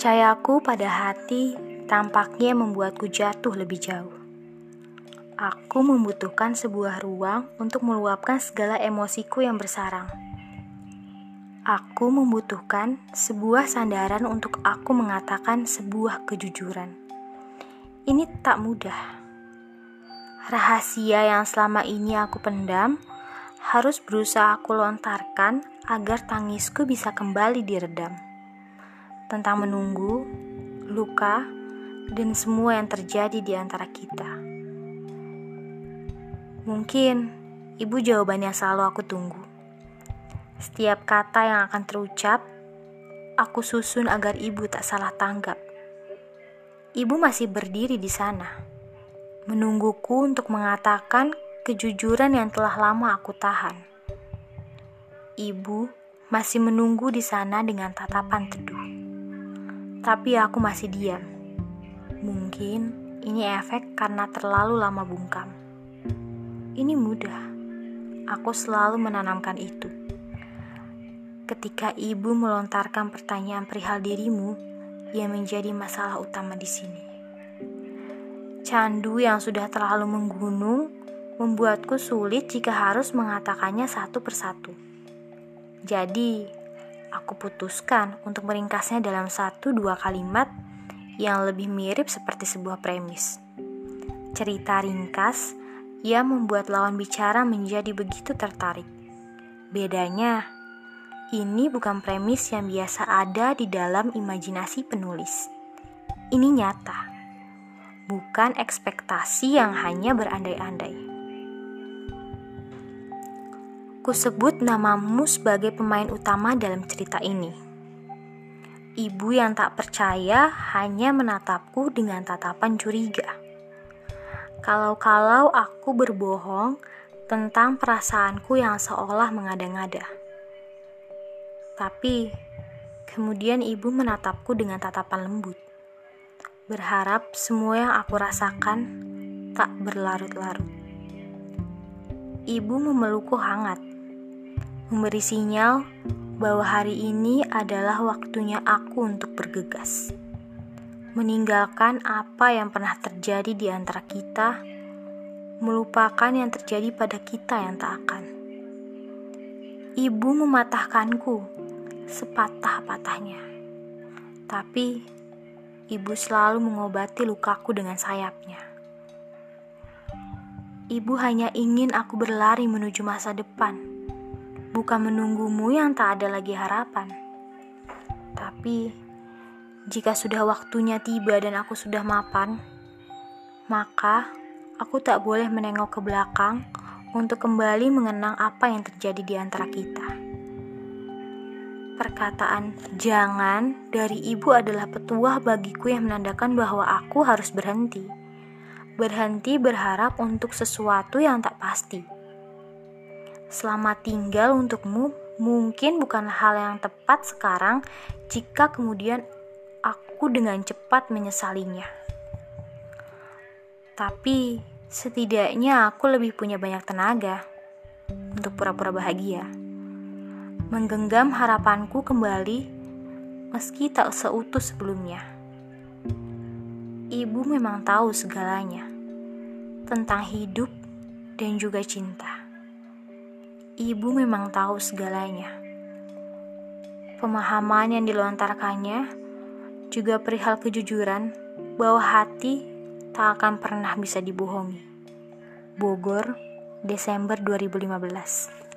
Percayaku pada hati tampaknya membuatku jatuh lebih jauh. Aku membutuhkan sebuah ruang untuk meluapkan segala emosiku yang bersarang. Aku membutuhkan sebuah sandaran untuk aku mengatakan sebuah kejujuran. Ini tak mudah. Rahasia yang selama ini aku pendam harus berusaha aku lontarkan agar tangisku bisa kembali diredam. Tentang menunggu, luka, dan semua yang terjadi di antara kita. Mungkin ibu jawaban yang selalu aku tunggu. Setiap kata yang akan terucap, aku susun agar ibu tak salah tanggap. Ibu masih berdiri di sana, menungguku untuk mengatakan kejujuran yang telah lama aku tahan. Ibu masih menunggu di sana dengan tatapan teduh. Tapi aku masih diam Mungkin ini efek karena terlalu lama bungkam. Ini mudah. Aku selalu menanamkan itu. Ketika ibu melontarkan pertanyaan perihal dirimu, ia menjadi masalah utama di sini. Candu yang sudah terlalu menggunung membuatku sulit jika harus mengatakannya satu persatu. Jadi, aku putuskan untuk meringkasnya dalam satu dua kalimat yang lebih mirip seperti sebuah premis. Cerita ringkas yang membuat lawan bicara menjadi begitu tertarik. Bedanya, ini bukan premis yang biasa ada di dalam imajinasi penulis. Ini nyata, bukan ekspektasi yang hanya berandai-andai. Kusebut namamu sebagai pemain utama dalam cerita ini Ibu yang tak percaya hanya menatapku dengan tatapan curiga. Kalau-kalau aku berbohong tentang perasaanku yang seolah mengada-ngada. Tapi kemudian ibu menatapku dengan tatapan lembut. Berharap semua yang aku rasakan tak berlarut-larut. Ibu memelukku hangat, memberi sinyal bahwa hari ini adalah waktunya aku untuk bergegas, meninggalkan apa yang pernah terjadi di antara kita, melupakan yang terjadi pada kita yang tak akan. Ibu mematahkanku sepatah-patahnya, tapi ibu selalu mengobati lukaku dengan sayapnya. Ibu hanya ingin aku berlari menuju masa depan bukan menunggumu yang tak ada lagi harapan. Tapi, jika sudah waktunya tiba dan aku sudah mapan, maka aku tak boleh menengok ke belakang untuk kembali mengenang apa yang terjadi di antara kita. Perkataan "jangan" dari ibu adalah petuah bagiku yang menandakan bahwa aku harus berhenti. Berhenti berharap untuk sesuatu yang tak pasti Selamat tinggal untukmu mungkin bukan hal yang tepat sekarang jika kemudian aku dengan cepat menyesalinya. Tapi setidaknya aku lebih punya banyak tenaga untuk pura-pura bahagia. Menggenggam harapanku kembali meski tak seutuh sebelumnya. Ibu memang tahu segalanya tentang hidup dan juga cinta. Ibu memang tahu segalanya. Pemahaman yang dilontarkannya juga perihal kejujuran bahwa hati tak akan pernah bisa dibohongi. Bogor, Desember 2015